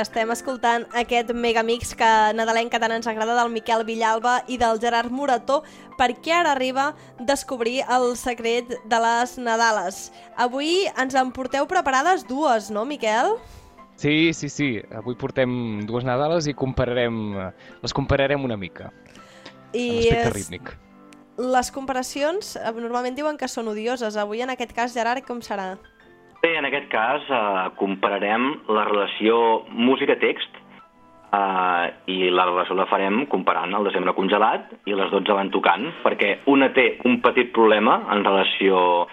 estem escoltant aquest megamix que nadalenc que tant ens agrada del Miquel Villalba i del Gerard Morató perquè ara arriba descobrir el secret de les Nadales. Avui ens en porteu preparades dues, no, Miquel? Sí, sí, sí. Avui portem dues Nadales i compararem, les compararem una mica. I aspecte és- rítmic. les comparacions eh, normalment diuen que són odioses. Avui, en aquest cas, Gerard, com serà? Bé, en aquest cas eh, compararem la relació música-text eh, i la relació la farem comparant el desembre congelat i les 12 van tocant, perquè una té un petit problema en relació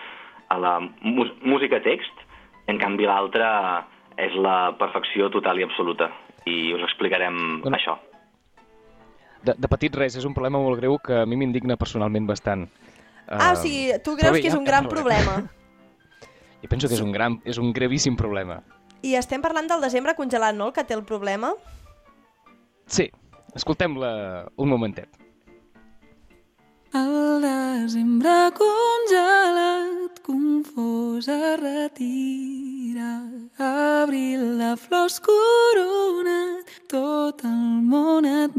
a la música-text, en canvi l'altra és la perfecció total i absoluta. I us explicarem Bueno, això. De, de petit res, és un problema molt greu que a mi m'indigna personalment bastant. Ah, Eh, o sigui, tu creus bé, que és un gran parlarem. problema. Jo penso que és un, gran, és un gravíssim problema. I estem parlant del desembre congelat, no?, el que té el problema. Sí, escoltem-la un momentet. El desembre congelat, confós es retira. Abril de flors coronat, tot el món et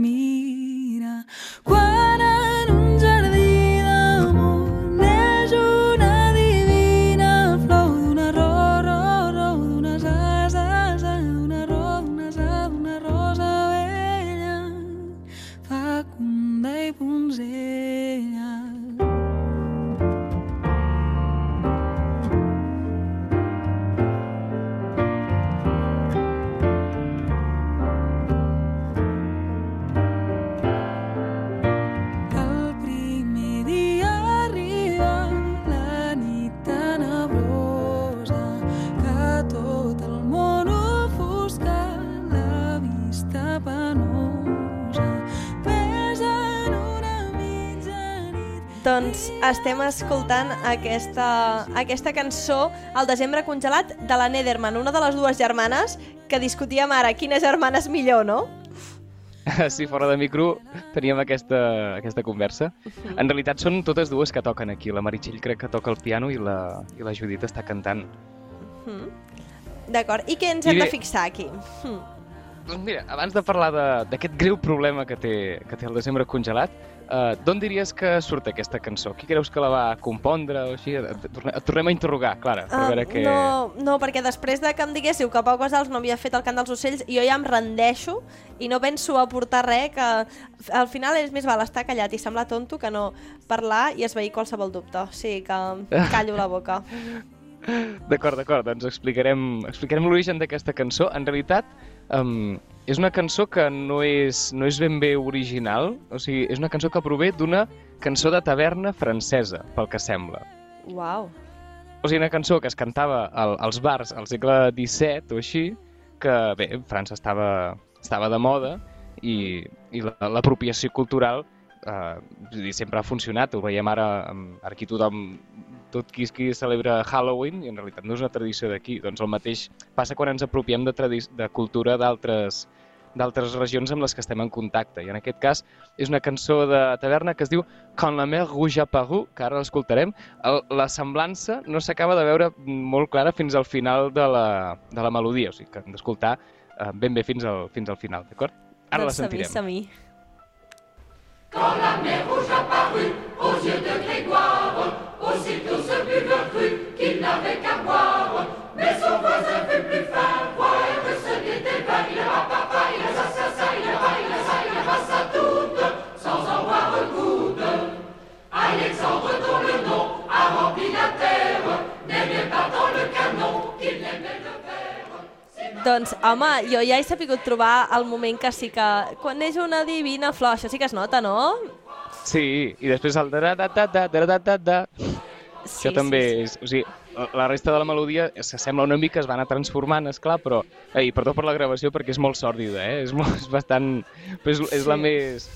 Doncs estem escoltant aquesta, aquesta cançó, El desembre congelat, de la Nederman, una de les dues germanes que discutíem ara quina germana és millor, no? Sí, fora de micro teníem aquesta, aquesta conversa. En realitat són totes dues que toquen aquí. La Meritxell crec que toca el piano i la, i la Judit està cantant. Mm. D'acord, i què ens I hem de bé- fixar aquí? Doncs mira, abans de parlar de- d'aquest greu problema que té, que té el desembre congelat, eh, d'on diries que surt aquesta cançó? Qui creus que la va compondre o així? Et torne- et tornem a interrogar, Clara, per Ah, veure què... no, no, perquè després de que em diguéssiu que Pau Casals no havia fet el cant dels ocells, jo ja em rendeixo i no penso aportar res, que al final és més val estar callat i semblar tonto que no parlar i esveir qualsevol dubte. O sigui que callo la boca. D'acord, d'acord, doncs explicarem, explicarem l'origen d'aquesta cançó. En realitat, um, és una cançó que no és, no és ben bé original, o sigui, és una cançó que prové d'una cançó de taverna francesa, pel que sembla. Uau. O sigui, una cançó que es cantava al, als bars al segle XVII o així, que bé, França estava, estava de moda i, i la- l'apropiació cultural eh, sempre ha funcionat. Ho veiem ara, amb, aquí tothom, tot qui, qui celebra Halloween, i en realitat no és una tradició d'aquí. Doncs el mateix passa quan ens apropiem de, de cultura d'altres d'altres regions amb les que estem en contacte. I en aquest cas és una cançó de taverna que es diu Quand la mer rouge a que ara l'escoltarem. La semblança no s'acaba de veure molt clara fins al final de la, de la melodia, o sigui que hem d'escoltar eh, ben bé fins al, fins al final, d'acord? Ara doncs la sentirem. Som-hi. Doncs, home, jo ja he sapigut trobar el moment que sí que... Quan neix una divina flor, això sí que es nota, no? Sí, i després el da da da da da da da Sí, Això també sí, és... O sigui, la- resta de la melodia s'assembla una mica, es va anar transformant, és clar, però... Ei, perdó per la gravació perquè és molt sòrdida, eh? És, molt, és bastant... És, és la Sí. més...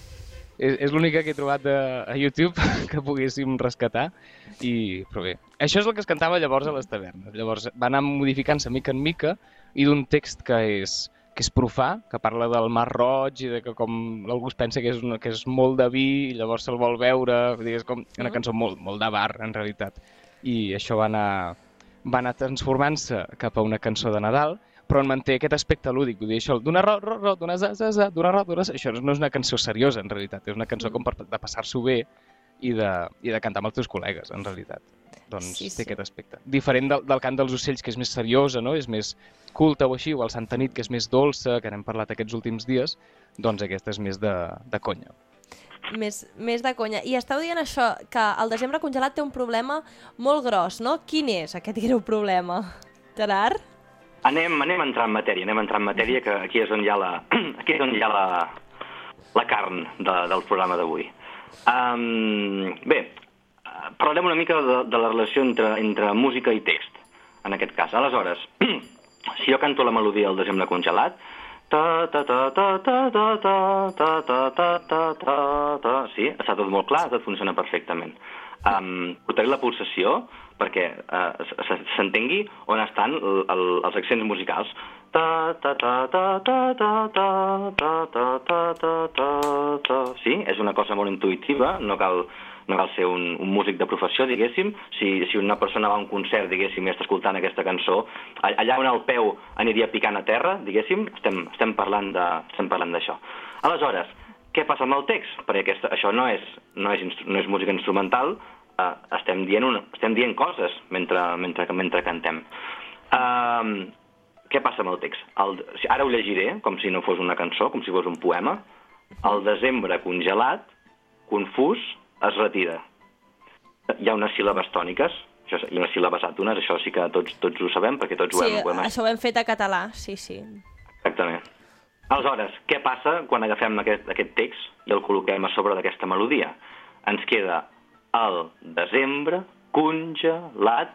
És, és l'única que he trobat a, a YouTube que poguéssim rescatar. I, però bé, això és el que es cantava llavors a les tavernes. Llavors va anar modificant-se mica en mica i d'un text que és, que és profà, que parla del Mar Roig i de que com algú es pensa que és, una, que és molt de vi i llavors se'l vol veure, és com una cançó molt, molt de bar, en realitat. I això va anar, va anar transformant-se cap a una cançó de Nadal, però en manté aquest aspecte lúdic. Vull dir, això, d'una ro, ro, ro, d'una za, za, za, d'una ro, d'una això no és una cançó seriosa, en realitat. És una cançó com per, de passar-s'ho bé i de, i de cantar amb els teus col·legues, en realitat. Doncs Sí, sí, sí. té aquest aspecte. Diferent del, del cant dels ocells, que és més seriosa, no? és més culta o així, o el Santa Nit, que és més dolça, que n'hem parlat aquests últims dies, doncs aquesta és més de, de conya. Més, més de conya. I estàu dient això, que el desembre congelat té un problema molt gros, no? Quin és aquest greu problema? Gerard? Anem, anem a entrar en matèria, anem a entrar en matèria, que aquí és on hi ha la, aquí és on hi ha la, la carn de, del programa d'avui. Um, bé, parlarem una mica de, de la relació entre, entre música i text, en aquest cas. Aleshores, si jo canto la melodia del desembre congelat, ta ta ta ta ta ta ta ta ta ta ta ta ta sí, està tot molt clar, tot funciona perfectament. Um, portaré la pulsació perquè uh, s'entengui on estan el, el, els accents musicals. Ta ta ta ta ta ta ta ta ta ta ta ta ta Sí, és una cosa molt intuïtiva, no cal, no cal ser un, un músic de professió, diguéssim. Si, si una persona va a un concert, diguéssim, i està escoltant aquesta cançó, allà on el peu aniria picant a terra, diguéssim, estem, estem parlant de- estem parlant d'això. Aleshores, què passa amb el text? Perquè aquesta, això no és, no és, no és música instrumental, eh, estem, dient una, estem dient coses mentre, mentre, mentre cantem. Um, què passa amb el text? El, ara ho llegiré, com si no fos una cançó, com si fos un poema. El desembre congelat, confús, es retira. Hi ha unes síl·labes tòniques, això, hi ha unes síl·labes àtones, això sí que tots, tots ho sabem, perquè tots ho Sí. Ho hem això ho hem fet a català, sí, sí. Exactament. Aleshores, què passa quan agafem aquest, aquest text i el col·loquem a sobre d'aquesta melodia? Ens queda el desembre congelat,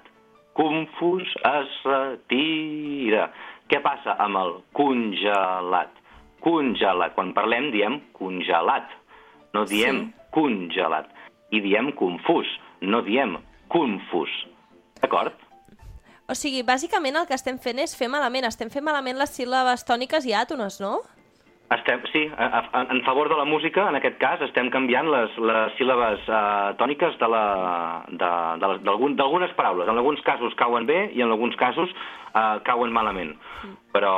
confús, es retira. Què passa amb el congelat? Congelat. Quan parlem diem congelat, no diem Sí. Congelat. I diem confús, no diem confús. D'acord? O sigui, bàsicament el que estem fent és fer malament. Estem fent malament les síl·labes tòniques i àtones, no? Estem, sí, a, a, en favor de la música, en aquest cas, estem canviant les, les síl·labes uh, tòniques d'algunes paraules. En alguns casos cauen bé i en alguns casos uh, cauen malament. Però,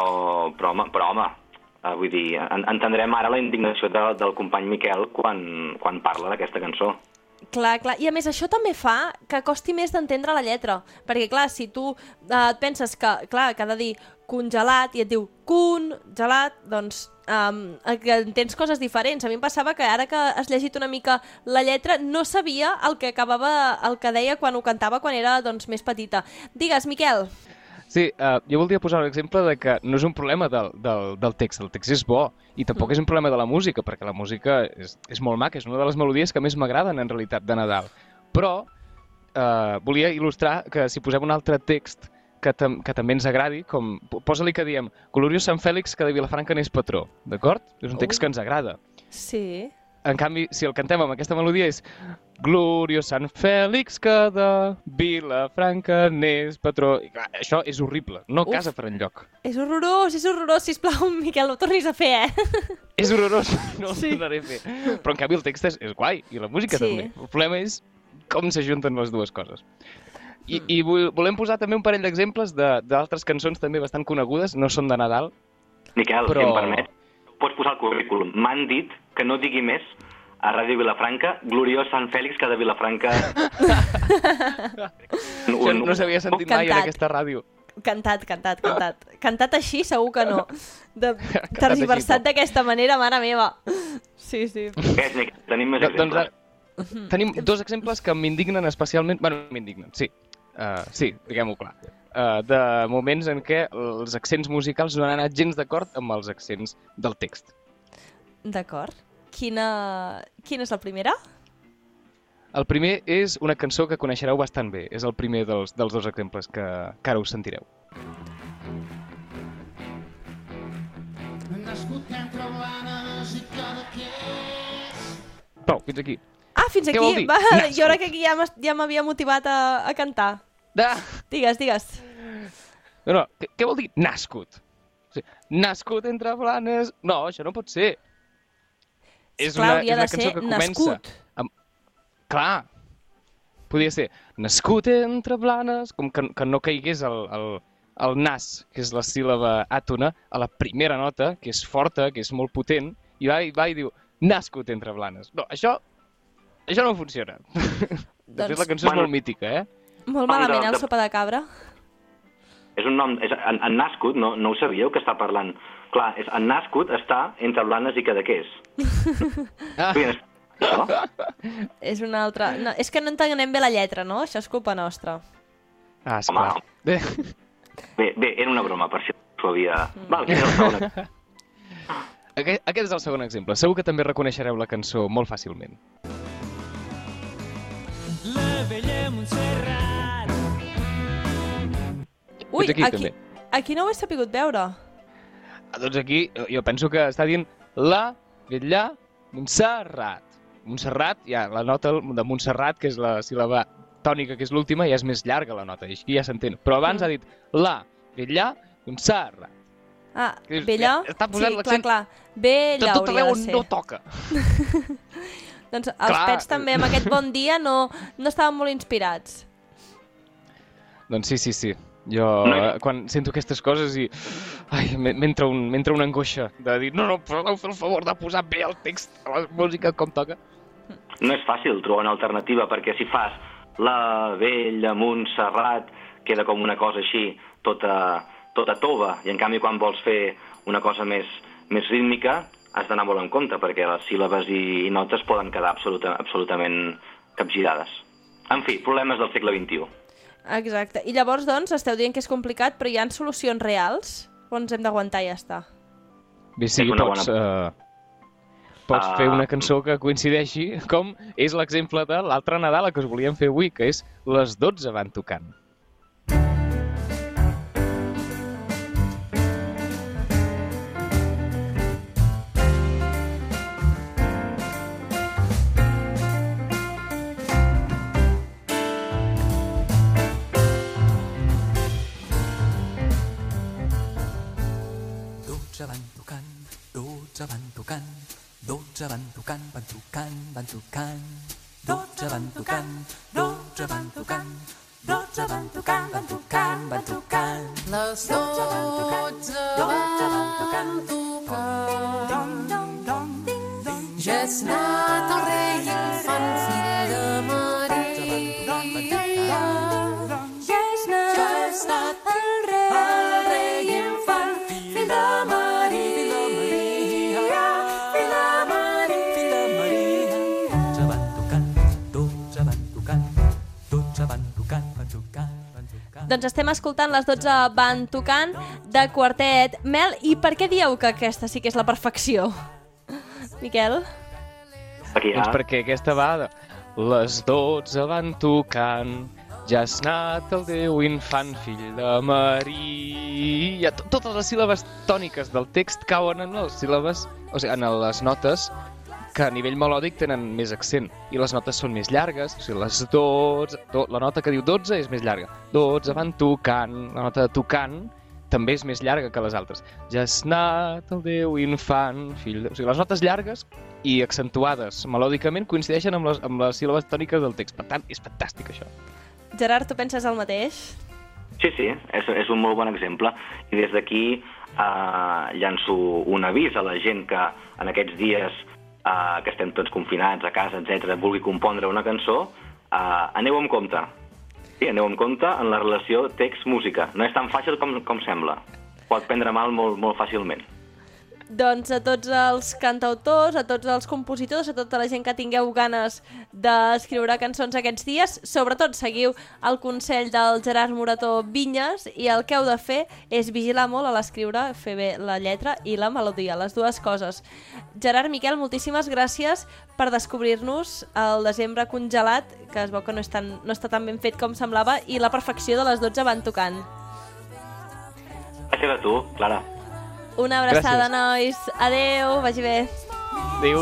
però, home, però, home uh, vull dir, en, entendrem ara la indignació de, del company Miquel quan, quan parla d'aquesta cançó. Clar, clar. I a més això també fa que costi més d'entendre la lletra. Perquè, clar, si tu eh, et penses que, clar, que ha de dir congelat i et diu congelat, doncs um, que entens coses diferents. A mi em passava que ara que has llegit una mica la lletra no sabia el que acabava, el que deia quan ho cantava quan era doncs, més petita. Digues, Miquel. Sí, uh, jo voldria posar un exemple de que no és un problema del, del, del text, el text és bo, i tampoc és un problema de la música, perquè la música és, és molt maca, és una de les melodies que més m'agraden en realitat de Nadal. Però uh, volia il·lustrar que si posem un altre text que, tam que també ens agradi, com po- posa-li que diem Gloriós Sant Fèlix que de Vilafranca n'és patró, d'acord? És un text Ui. que ens agrada. Sí. En canvi, si el cantem amb aquesta melodia és Gloriós Sant Fèlix que de Vilafranca n'és patró. I clar, això és horrible, no Uf. casa per enlloc. És horrorós, és horrorós. Sisplau, Miquel, no ho tornis a fer, eh? És horrorós, no Sí. ho tornaré a fer. Però en canvi el text és, és guai, i la música Sí. també. El problema és com s'ajunten les dues coses. I, i vol- volem posar també un parell d'exemples de- d'altres cançons també bastant conegudes, no són de Nadal. Miquel, Però- si em permet, pots posar el currículum. M'han dit que no digui més a Ràdio Vilafranca, gloriós Sant Fèlix, que de Vilafranca... Això no s'havia sentit mai en Cantat. aquesta ràdio. Cantat, cantat, cantat. Cantat així segur que no. De, tergiversat no. d'aquesta manera, mare meva. Sí, sí. Tenim més Do- doncs exemples. ara, tenim dos exemples que m'indignen especialment... Bueno, m'indignen, sí. Uh, sí, diguem-ho clar. Uh, de moments en què els accents musicals no han anat gens d'acord amb els accents del text. D'acord. Quina... Quina és la primera? El primer és una cançó que coneixereu bastant bé. És el primer dels, dels dos exemples que, que ara us sentireu. Nascut entre blanes i cadaqués. Prou, fins aquí. Ah, fins Què aquí. vol dir? Va, Nascut. jo crec que aquí ja m'has- ja m'havia motivat a, a cantar. Ah! Digues, digues. No, no, què, què vol dir nascut? O sigui, nascut entre blanes... No, això no pot ser. És Esclar, una, és una cançó que comença... nascut. Amb... Clar, podria ser nascut entre blanes, com que, que no caigués el, el, el nas, que és la síl·laba àtona, a la primera nota, que és forta, que és molt potent, i va, i va i diu nascut entre blanes. No, això, això no funciona. De fet, Doncs- la cançó és Bueno. molt mítica, eh? Molt malament, el de- sopa de cabra. És un nom... És, en, en Nascut, no, no ho sabíeu que està parlant? Clar, és, en Nascut està entre Blanes i Cadaqués. Ah, això? És una altra... No, és que no entenem bé la lletra, no? Això és culpa nostra. ah esclar. Home. Bé, Bé, bé, era una broma, per si s'ho havia... Val, que és el segon. aquest, aquest és el segon exemple. Segur que també reconeixereu la cançó molt fàcilment. La vella Montserrat. Ui, aquí aquí, també. aquí no ho he sapigut veure. Ah, Doncs aquí eh, jo penso que està dient la vella Montserrat. Montserrat, ja, la nota de Montserrat, que és la síl·laba tònica, que és l'última, ja és més llarga la nota, i així ja s'entén. Però abans Mm. ha dit la vella Montserrat. Ah, és- Bella? està posant sí, clar, l'accent clar. De Bella tot hauria arreu de on ser. no toca. Doncs els Clar. pets també amb aquest bon dia no, no estaven molt inspirats. Doncs sí, sí, sí. Jo, No. eh, quan sento aquestes coses i... Ai, m'e- m'entra un, m'entra una angoixa de dir no, no, podeu fer el favor de posar bé el text a la música com toca. No és fàcil trobar una alternativa, perquè si fas la vella Montserrat, queda com una cosa així, tota, tota tova, i en canvi quan vols fer una cosa més, més rítmica has d'anar molt en compte, perquè les síl·labes i, notes poden quedar absoluta, absolutament capgirades. En fi, problemes del segle XXI. Exacte. I llavors, doncs, esteu dient que és complicat, però hi ha solucions reals? O ens hem d'aguantar i ja està? Bé, sí, una pots, eh, pots Ah. fer una cançó que coincideixi com és l'exemple de l'altre Nadal que us volíem fer avui, que és Les 12 van tocant. Dotze van tocant, van tocant, van tocant. Dotze van tocant, dotze van tocant, dotze van tocant, van tocant, van tocant. Les dotze van tocant, ja és nat el rei infant, Doncs estem escoltant les 12 van tocant de quartet. Mel, i per què dieu que aquesta sí que és la perfecció? Miquel? Aquí Doncs perquè aquesta va de Les 12 van tocant, ja has anat el Déu infant, fill de Maria... To- Totes les síl·labes tòniques del text cauen en les síl·labes, o sigui, en les notes que a nivell melòdic tenen més accent i les notes són més llargues, o sigui, les 12, to, la nota que diu 12 és més llarga. 12 van tocant, la nota de tocant també és més llarga que les altres. Ja has anat el Déu infant, fill de... O sigui, les notes llargues i accentuades melòdicament coincideixen amb les, amb les síl·labes tòniques del text. Per tant, és fantàstic, això. Gerard, tu penses el mateix? Sí, sí, és, és un molt bon exemple. I des d'aquí eh, llanço un avís a la gent que en aquests dies eh, que estem tots confinats a casa, etc, vulgui compondre una cançó, eh, aneu amb compte. Sí, aneu amb compte en la relació text-música. No és tan fàcil com, com sembla. Pot prendre mal molt, molt fàcilment. Doncs a tots els cantautors, a tots els compositors, a tota la gent que tingueu ganes d'escriure cançons aquests dies, sobretot seguiu el consell del Gerard Morató Vinyes i el que heu de fer és vigilar molt a l'escriure, fer bé la lletra i la melodia, les dues coses. Gerard, Miquel, moltíssimes gràcies per descobrir-nos el desembre congelat, que es veu que no, és tan, no està tan ben fet com semblava, i la perfecció de les 12 van tocant. Gràcies a tu, Clara. Una abraçada, Gràcies. nois. Adeu, vagi bé. Adéu!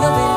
de